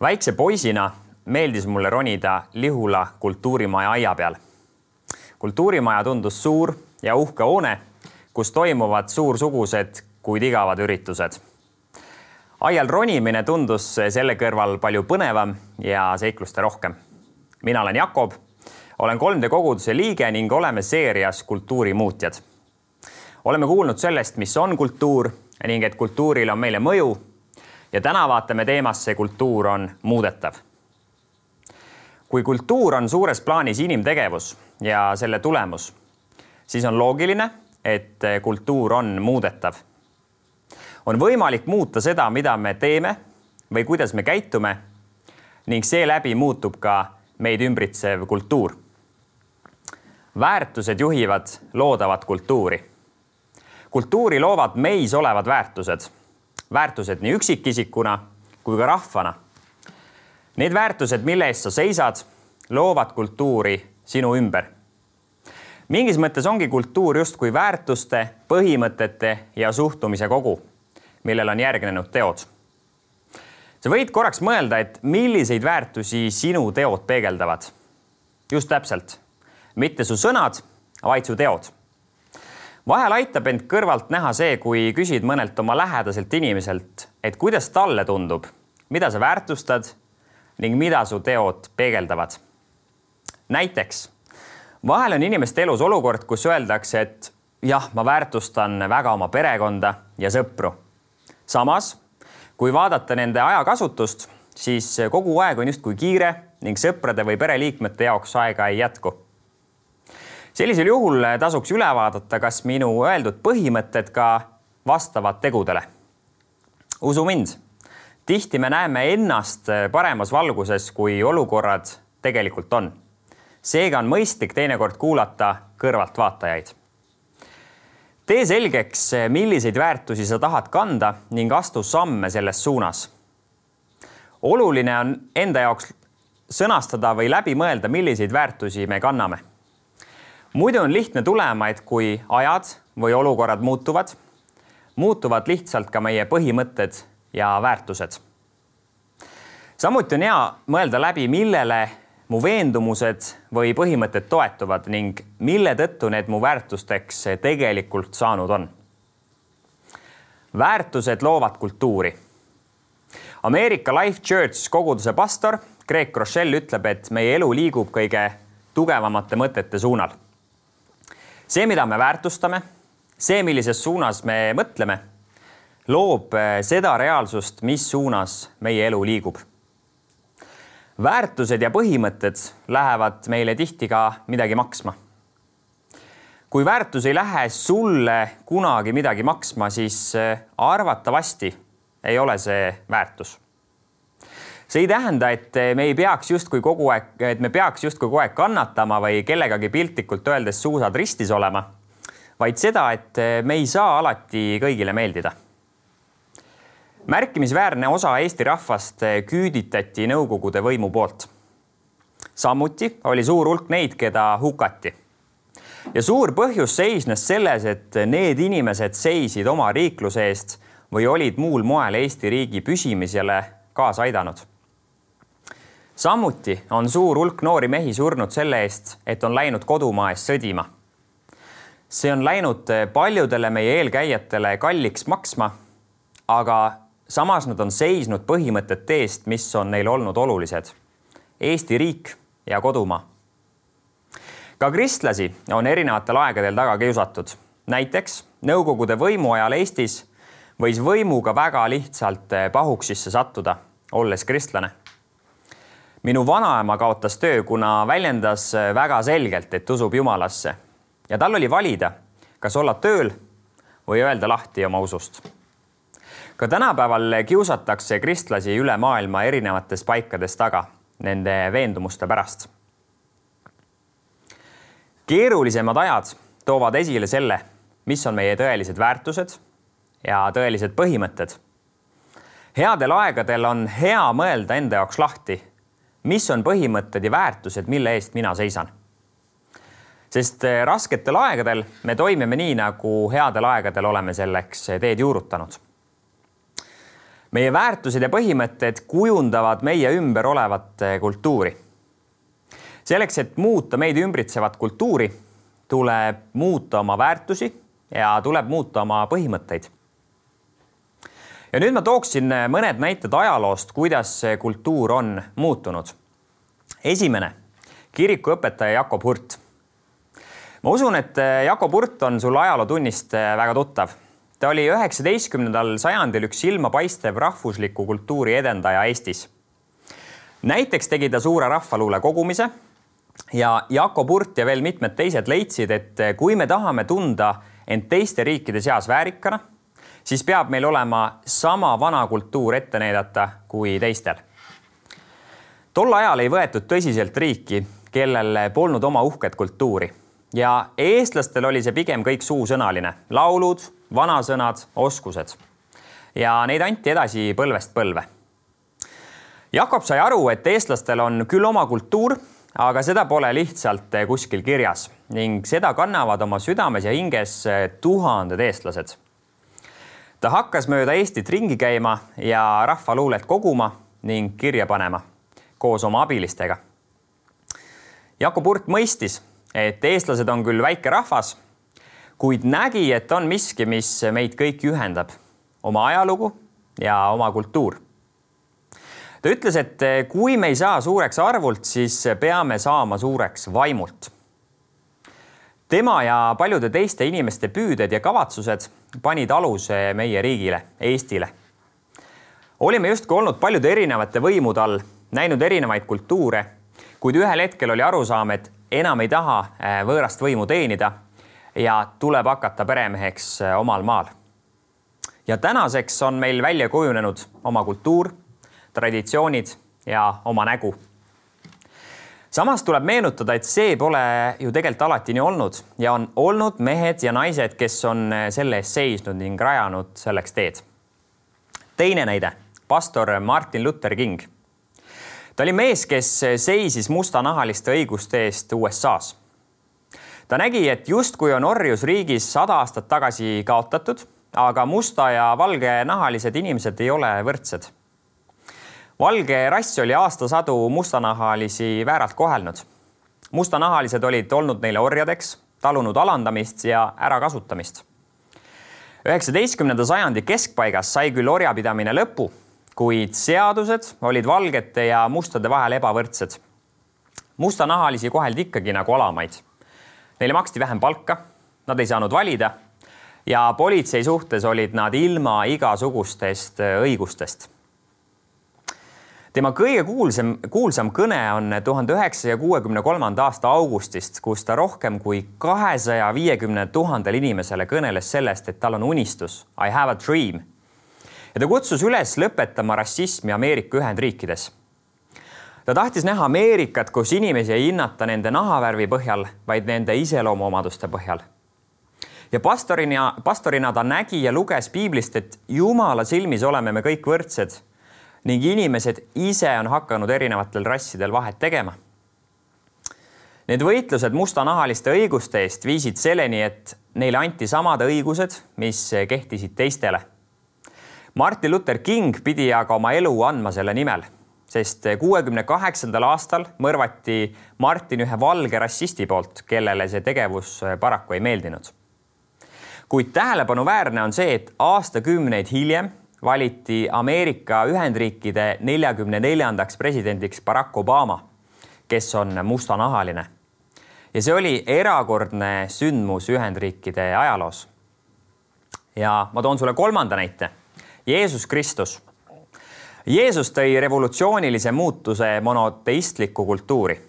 väikse poisina meeldis mulle ronida Lihula kultuurimaja aia peal. kultuurimaja tundus suur ja uhke hoone, kus toimuvad suursugused, kuid igavad üritused. aial ronimine tundus selle kõrval palju põnevam ja seikluste rohkem. mina olen Jakob, olen 3D koguduse liige ning oleme seerias Kultuurimuutjad. oleme kuulnud sellest, mis on kultuur ning et kultuuril on meile mõju ja täna vaatame teemasse Kultuur on muudetav. kui kultuur on suures plaanis inimtegevus ja selle tulemus, siis on loogiline, et kultuur on muudetav. on võimalik muuta seda, mida me teeme või kuidas me käitume ning seeläbi muutub ka meid ümbritsev kultuur. väärtused juhivad loodavat kultuuri. kultuuri loovad meis olevad väärtused väärtused nii üksikisikuna kui ka rahvana. Need väärtused, mille eest sa seisad, loovad kultuuri sinu ümber. mingis mõttes ongi kultuur justkui väärtuste, põhimõtete ja suhtumise kogu, millele on järgnenud teod. sa võid korraks mõelda, et milliseid väärtusi sinu teod peegeldavad. just täpselt, mitte su sõnad, vaid su teod vahel aitab end kõrvalt näha see, kui küsid mõnelt oma lähedaselt inimeselt, et kuidas talle tundub, mida sa väärtustad ning mida su teod peegeldavad. näiteks vahel on inimeste elus olukord, kus öeldakse, et jah, ma väärtustan väga oma perekonda ja sõpru. samas, kui vaadata nende ajakasutust, siis kogu aeg on justkui kiire ning sõprade või pereliikmete jaoks aega ei jätku sellisel juhul tasuks üle vaadata, kas minu öeldud põhimõtted ka vastavad tegudele. usu mind, tihti me näeme ennast paremas valguses, kui olukorrad tegelikult on. seega on mõistlik teinekord kuulata kõrvaltvaatajaid. tee selgeks, milliseid väärtusi sa tahad kanda ning astu samme selles suunas. oluline on enda jaoks sõnastada või läbi mõelda, milliseid väärtusi me kanname muidu on lihtne tulema, et kui ajad või olukorrad muutuvad, muutuvad lihtsalt ka meie põhimõtted ja väärtused. samuti on hea mõelda läbi, millele mu veendumused või põhimõtted toetuvad ning mille tõttu need mu väärtusteks tegelikult saanud on. väärtused loovad kultuuri. Ameerika Life Church koguduse pastor Greg Rochelle ütleb, et meie elu liigub kõige tugevamate mõtete suunal see, mida me väärtustame, see, millises suunas me mõtleme, loob eh, seda reaalsust, mis suunas meie elu liigub. väärtused ja põhimõtted lähevad meile tihti ka midagi maksma. kui väärtus ei lähe sulle kunagi midagi maksma, siis eh, arvatavasti ei ole see väärtus see ei tähenda, et me ei peaks justkui kogu aeg, et me peaks justkui kogu aeg kannatama või kellegagi piltlikult öeldes suusad ristis olema, vaid seda, et me ei saa alati kõigile meeldida. märkimisväärne osa Eesti rahvast küüditati Nõukogude võimu poolt. samuti oli suur hulk neid, keda hukati. ja suur põhjus seisnes selles, et need inimesed seisid oma riikluse eest või olid muul moel Eesti riigi püsimisele kaasa aidanud samuti on suur hulk noori mehi surnud selle eest, et on läinud kodumaa eest sõdima. see on läinud paljudele meie eelkäijatele kalliks maksma, aga samas nad on seisnud põhimõtete eest, mis on neile olnud olulised. Eesti riik ja kodumaa. ka kristlasi on erinevatel aegadel taga kiusatud. näiteks Nõukogude võimu ajal Eestis võis võimuga väga lihtsalt pahuksisse sattuda, olles kristlane minu vanaema kaotas töö, kuna väljendas väga selgelt, et usub Jumalasse ja tal oli valida, kas olla tööl või öelda lahti oma usust. ka tänapäeval kiusatakse kristlasi üle maailma erinevates paikades taga nende veendumuste pärast. keerulisemad ajad toovad esile selle, mis on meie tõelised väärtused ja tõelised põhimõtted. headel aegadel on hea mõelda enda jaoks lahti mis on põhimõtted ja väärtused, mille eest mina seisan. sest eh, rasketel aegadel me toimime nii, nagu headel aegadel oleme selleks teed juurutanud. meie väärtused ja põhimõtted kujundavad meie ümber olevat kultuuri. selleks, et muuta meid ümbritsevat kultuuri, tuleb muuta oma väärtusi ja tuleb muuta oma põhimõtteid. Ja nüüd ma tooksin mõned näited ajaloost, kuidas see kultuur on muutunud. esimene, kirikuõpetaja Jakob Hurt. ma usun, et Jakob Hurt on sul ajalootunnist väga tuttav ta oli üheksateistkümnendal sajandil üks silmapaistev rahvusliku kultuuri edendaja Eestis. näiteks tegi ta suure rahvaluule kogumise ja Jakob Hurt ja veel mitmed teised leidsid, et kui me tahame tunda end teiste riikide seas väärikana, siis peab meil olema sama vana kultuur ette näidata kui teistel. tol ajal ei võetud tõsiselt riiki, kellel polnud oma uhket kultuuri ja eestlastel oli see pigem kõik suusõnaline, laulud vanasõnad, oskused ja neid anti edasi põlvest põlve. Jakob sai aru, et eestlastel on küll oma kultuur, aga seda pole lihtsalt kuskil kirjas ning seda kannavad oma südames ja hinges tuhanded eestlased. Ta hakkas mööda Eestit ringi käima ja rahvaluulet koguma ning kirja panema koos oma abilistega. Jakob Hurt mõistis, et eestlased on küll väike rahvas kuid nägi, et on miski, mis meid kõiki ühendab, oma ajalugu ja oma kultuur. ta ütles, et kui me ei saa suureks arvult, siis peame saama suureks vaimult. Tema ja paljude teiste inimeste püüded ja kavatsused panid aluse meie riigile, Eestile. olime justkui olnud paljude erinevate võimude all, näinud erinevaid kultuure, kuid ühel hetkel oli arusaam, et enam ei taha eh, võõrast võimu teenida ja tuleb hakata peremeheks äh, omal maal. ja tänaseks on meil välja kujunenud oma kultuur, traditsioonid ja oma nägu. Samas tuleb meenutada, et see pole ju tegelikult alati nii olnud ja on olnud mehed ja naised, kes on äh, selle eest seisnud ning rajanud selleks teed. teine näide, pastor Martin Luther King. ta oli mees, kes seisis mustanahaliste õiguste eest USA-s ta nägi, et justkui on orjus riigis sada aastat tagasi kaotatud, aga musta ja valgenahalised inimesed ei ole võrdsed. Valge rass oli aastasadu mustanahalisi vääralt kohelnud. mustanahalised olid olnud neile orjadeks, talunud alandamist ja ärakasutamist. üheksateistkümnenda sajandi keskpaigas sai küll orjapidamine lõpu, kuid seadused olid valgete ja mustade vahel ebavõrdsed. mustanahalisi koheldi ikkagi nagu alamaid Neile maksti vähem palka, nad ei saanud valida ja politsei suhtes olid nad ilma igasugustest õigustest. Tema kõige kuulsam, kuulsam kõne on tuhande üheksasaja kuuekümne kolmanda aasta augustist, kus ta rohkem kui kahesaja viiekümne tuhandele inimesele kõneles sellest, et tal on unistus, I have a dream. ja ta kutsus üles lõpetama rassismi Ameerika Ühendriikides ta tahtis näha Ameerikat, kus inimesi ei hinnata nende nahavärvi põhjal, vaid nende iseloomuomaduste põhjal. ja pastorina, pastorina ta nägi ja luges piiblist, et Jumala silmis oleme me kõik võrdsed ning inimesed ise on hakanud erinevatel rassidel vahet tegema. Need võitlused mustanahaliste õiguste eest viisid selleni, et neile anti samad õigused, mis kehtisid teistele. Martin Luther King pidi aga oma elu andma selle nimel sest kuuekümne kaheksandal aastal mõrvati Martin ühe valge rassisti poolt, kellele see tegevus paraku ei meeldinud. kuid tähelepanuväärne on see, et aastakümneid hiljem valiti Ameerika Ühendriikide neljakümne neljandaks presidendiks Barack Obama, kes on mustanahaline. ja see oli erakordne sündmus Ühendriikide ajaloos. ja ma toon sulle kolmanda näite. Jeesus Kristus Jeesus tõi revolutsioonilise muutuse monoteistlikku kultuuri.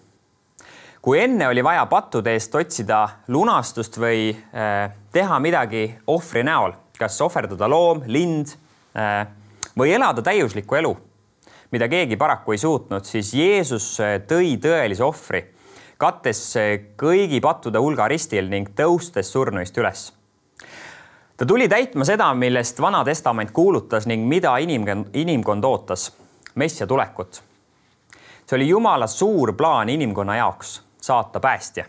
kui enne oli vaja pattude eest otsida lunastust või äh, teha midagi ohvri näol, kas ohverdada loom, lind või elada täiuslikku elu, mida keegi paraku ei suutnud, siis Jeesus äh, tõi tõelise ohvri, kattes kõigi pattude hulga ristil ning tõustes surnuist üles ta tuli täitma seda, millest Vana Testament kuulutas ning mida inimkond, inimkond ootas, messia tulekut. see oli Jumala suur plaan inimkonna jaoks, saata päästja.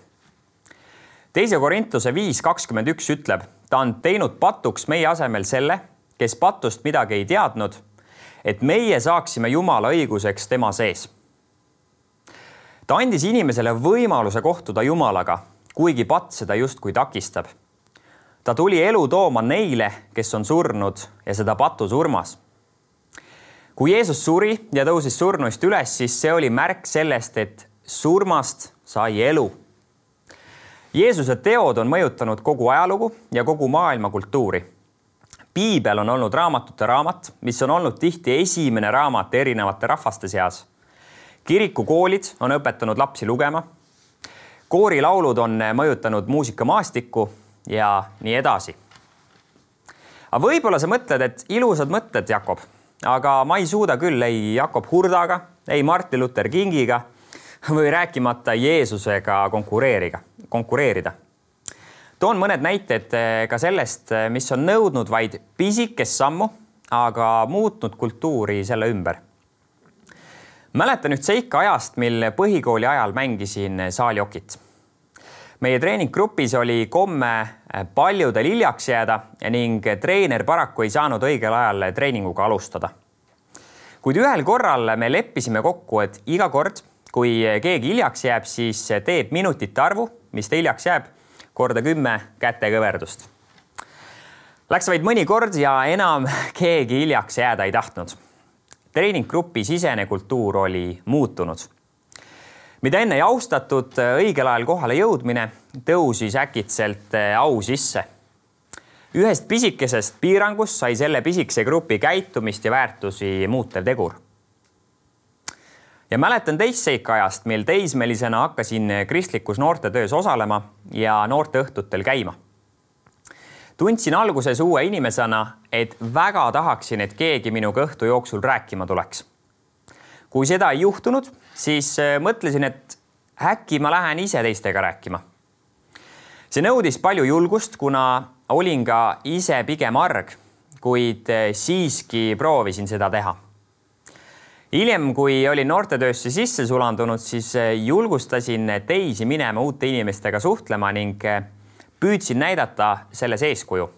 teise Korintuse viis kakskümmend üks ütleb, ta on teinud patuks meie asemel selle, kes patust midagi ei teadnud, et meie saaksime Jumala õiguseks tema sees. ta andis inimesele võimaluse kohtuda Jumalaga, kuigi patt seda justkui takistab. ta tuli elu tooma neile, kes on surnud ja seda patusurmas. kui Jeesus suri ja tõusis surnuist üles, siis see oli märk sellest, et surmast sai elu Jeesuse teod on mõjutanud kogu ajalugu ja kogu maailma kultuuri. Piibel on olnud raamatute raamat, mis on olnud tihti esimene raamat erinevate rahvaste seas. kirikukoolid on õpetanud lapsi lugema. koorilaulud on mõjutanud muusikamaastikku ja nii edasi. aga võib-olla sa mõtled, et ilusad mõtted, Jakob, aga ma ei suuda küll ei Jakob Hurdaga, ei Martin Luther Kingiga või rääkimata Jeesusega konkureeriga, konkureerida. Toon mõned näited eh, ka sellest, eh, mis on nõudnud vaid pisikest sammu, aga muutnud kultuuri selle ümber. mäletan üht seika ajast, mil põhikooli ajal mängisin saaljokit. meie treeninggrupis oli komme eh, paljudel hiljaks jääda ning treener paraku ei saanud õigel ajal treeninguga alustada. kuid ühel korral me leppisime kokku, et iga kord kui keegi hiljaks jääb, siis teeb minutite arvu, mis ta hiljaks jääb, korda kümme kätekõverdust. Läks vaid mõni kord ja enam keegi hiljaks jääda ei tahtnud. treeninggrupi sisene kultuur oli muutunud. mida enne ei austatud, õigel ajal kohale jõudmine tõusis äkitselt au sisse. ühest pisikesest piirangust sai selle pisikese grupi käitumist ja väärtusi muutev tegur ja mäletan teist seika ajast, mil teismelisena hakkasin kristlikus noortetöös osalema ja noorteõhtutel käima. tundsin alguses uue inimesena, et väga tahaksin, et keegi minuga õhtu jooksul rääkima tuleks. kui seda ei juhtunud, siis äh, mõtlesin, et äkki ma lähen ise teistega rääkima. see nõudis palju julgust, kuna olin ka ise pigem arg, kuid äh, siiski proovisin seda teha hiljem, kui olin noortetöösse sisse sulandunud, siis eh, julgustasin teisi minema uute inimestega suhtlema ning eh, püüdsin näidata selles eeskuju.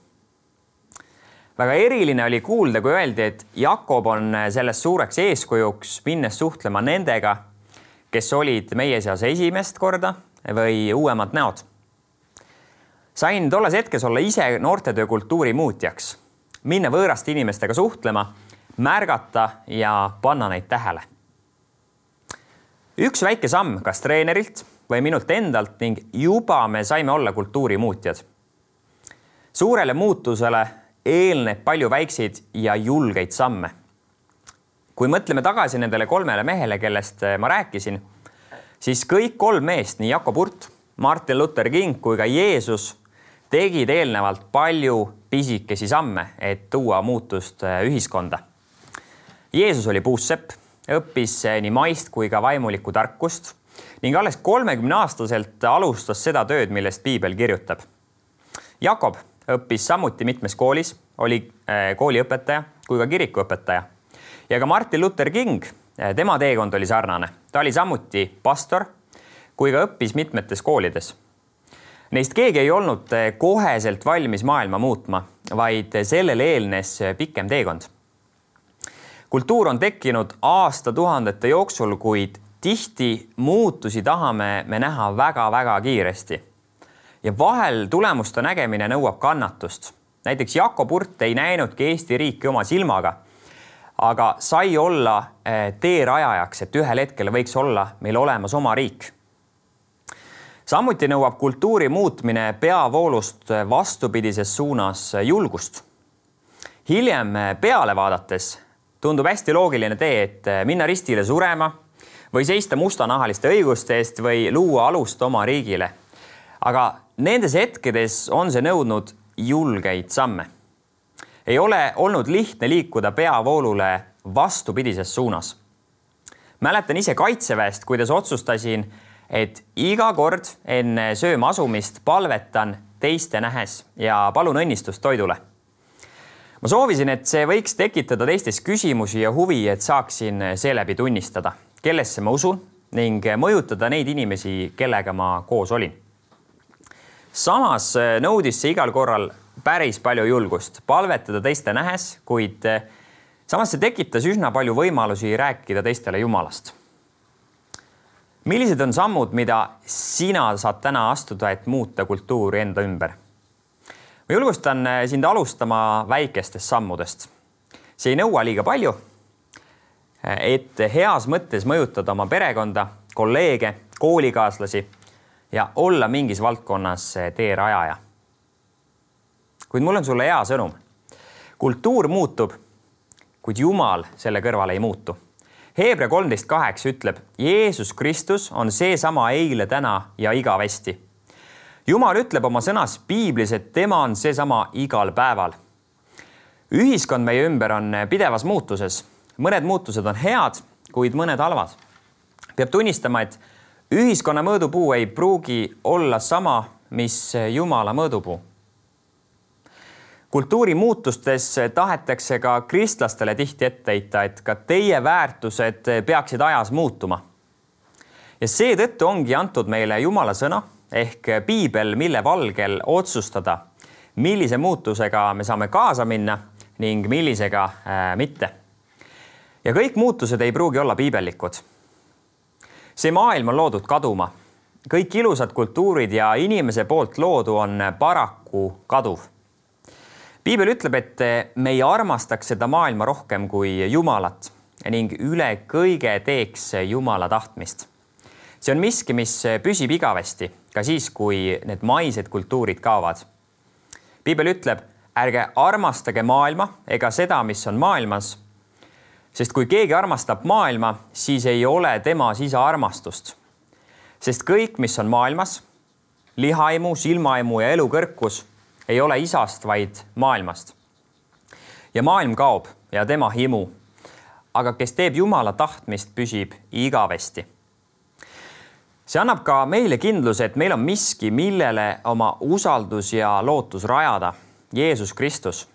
väga eriline oli kuulda, kui öeldi, et Jakob on eh, selles suureks eeskujuks, minnes suhtlema nendega, kes olid meie seas esimest korda või uuemad näod. sain tolles hetkes olla ise noortetöö kultuuri muutjaks, minna võõraste inimestega suhtlema märgata ja panna neid tähele. üks väike samm, kas treenerilt või minult endalt ning juba me saime olla kultuurimuutjad. suurele muutusele eelneb palju väikseid ja julgeid samme. kui mõtleme tagasi nendele kolmele mehele, kellest ma rääkisin, siis kõik kolm meest, nii Jakob Hurt, Martin Luther King kui ka Jeesus tegid eelnevalt palju pisikesi samme, et tuua muutust ühiskonda Jeesus oli puussepp, õppis nii maist kui ka vaimulikku tarkust ning alles kolmekümne aastaselt alustas seda tööd, millest piibel kirjutab. Jakob õppis samuti mitmes koolis, oli äh, kooliõpetaja kui ka kirikuõpetaja ja ka Martin Luther King, äh, tema teekond oli sarnane, ta oli samuti pastor kui ka õppis mitmetes koolides. Neist keegi ei olnud koheselt valmis maailma muutma, vaid sellele eelnes pikem teekond kultuur on tekkinud aastatuhandete jooksul, kuid tihti muutusi tahame me näha väga-väga kiiresti. ja vahel tulemuste nägemine nõuab kannatust. näiteks Jakob Hurt ei näinudki Eesti riiki oma silmaga, aga sai olla eh, teerajajaks, et ühel hetkel võiks olla meil olemas oma riik. samuti nõuab kultuuri muutmine peavoolust vastupidises suunas julgust. hiljem peale vaadates tundub hästi loogiline tee, et äh, minna ristile surema või seista mustanahaliste õiguste eest või luua alust oma riigile. aga nendes hetkedes on see nõudnud julgeid samme. ei ole olnud lihtne liikuda peavoolule vastupidises suunas. mäletan ise kaitseväest, kuidas otsustasin, et iga kord enne sööma asumist palvetan teiste nähes ja palun õnnistust toidule ma soovisin, et see võiks tekitada teistes küsimusi ja huvi, et saaksin seeläbi tunnistada, kellesse ma usun ning mõjutada neid inimesi, kellega ma koos olin. samas nõudis see igal korral päris palju julgust palvetada teiste nähes, kuid samas see tekitas üsna palju võimalusi rääkida teistele Jumalast. millised on sammud, mida sina saad täna astuda, et muuta kultuuri enda ümber? Ma julgustan sind alustama väikestest sammudest. see ei nõua liiga palju. et heas mõttes mõjutada oma perekonda, kolleege, koolikaaslasi ja olla mingis valdkonnas teerajaja. kuid mul on sulle hea sõnum. kultuur muutub, kuid Jumal selle kõrval ei muutu. Hebra kolmteist kaheksa ütleb, Jeesus Kristus on seesama eile, täna ja igavesti. Jumal ütleb oma sõnas piiblis, et tema on seesama igal päeval. ühiskond meie ümber on pidevas muutuses, mõned muutused on head, kuid mõned halvad. peab tunnistama, et ühiskonna mõõdupuu ei pruugi olla sama, mis Jumala mõõdupuu. kultuurimuutustes tahetakse ka kristlastele tihti ette heita, et ka teie väärtused peaksid ajas muutuma. ja seetõttu ongi antud meile Jumala sõna ehk piibel, mille valgel otsustada, millise muutusega me saame kaasa minna ning millisega äh, mitte. ja kõik muutused ei pruugi olla piibellikud see maailm on loodud kaduma. kõik ilusad kultuurid ja inimese poolt loodu on paraku kaduv. piibel ütleb, et me ei armastaks seda maailma rohkem kui Jumalat ning üle kõige teeks Jumala tahtmist. see on miski, mis püsib igavesti, ka siis, kui need maised kultuurid kaovad. piibel ütleb, ärge armastage maailma ega seda, mis on maailmas sest kui keegi armastab maailma, siis ei ole temas isa armastust. sest kõik, mis on maailmas, lihaimu, silmaimu ja elukõrkus, ei ole isast, vaid maailmast. ja maailm kaob ja tema himu. aga kes teeb Jumala tahtmist, püsib igavesti. See annab ka meile kindluse, et meil on miski, millele oma usaldus ja lootus rajada. Jeesus Kristus.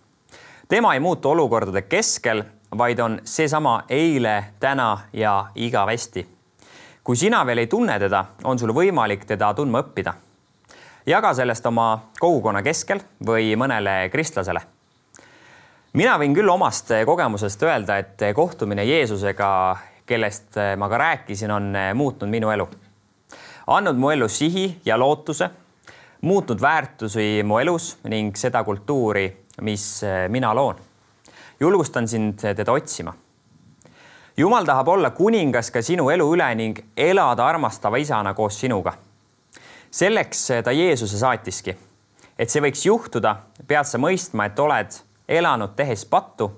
tema ei muutu olukordade keskel vaid on seesama eile, täna ja igavesti. kui sina veel ei tunne teda, on sul võimalik teda tundma õppida. jaga sellest oma kogukonna keskel või mõnele kristlasele. mina võin küll omast kogemusest öelda, et kohtumine Jeesusega, kellest ma ka rääkisin, on muutnud minu elu. Andnud mu ellu sihi ja lootuse, muutnud väärtusi mu elus ning seda kultuuri, mis mina loon julgustan sind teda otsima. jumal tahab olla kuningas ka sinu elu üle ning elada armastava isana koos sinuga. selleks ta Jeesuse saatiski. et see võiks juhtuda, pead sa mõistma, et oled elanud tehes pattu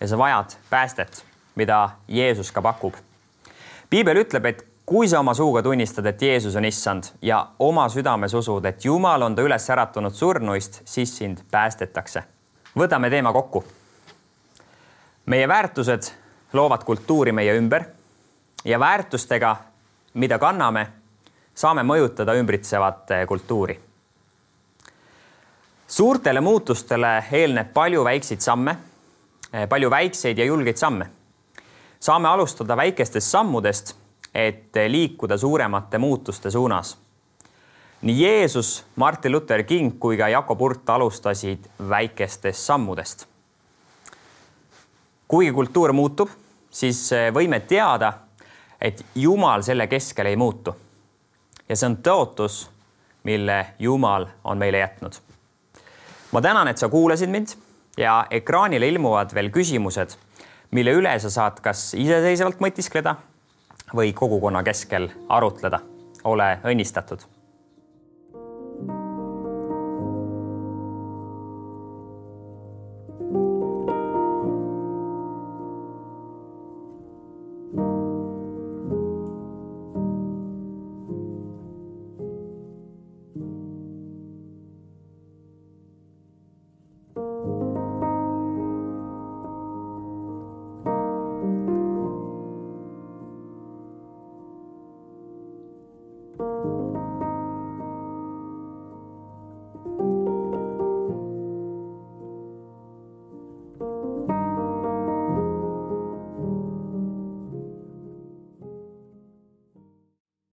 ja sa vajad päästet, mida Jeesus ka pakub. piibel ütleb, et kui sa oma suuga tunnistad, et Jeesus on issand ja oma südames usud, et Jumal on ta üles äratunud surnuist, siis sind päästetakse. võtame teema kokku meie väärtused loovad kultuuri meie ümber ja väärtustega, mida kanname, saame mõjutada ümbritsevat kultuuri. suurtele muutustele eelneb palju väikseid samme, palju väikseid ja julgeid samme. saame alustada väikestest sammudest, et liikuda suuremate muutuste suunas. nii Jeesus, Martin Luther King kui ka Jakob Hurt alustasid väikestest sammudest kuigi kultuur muutub, siis eh, võime teada, et Jumal selle keskel ei muutu. ja see on tõotus, mille Jumal on meile jätnud. ma tänan, et sa kuulasid mind ja ekraanile ilmuvad veel küsimused, mille üle sa saad kas iseseisvalt mõtiskleda või kogukonna keskel arutleda. ole õnnistatud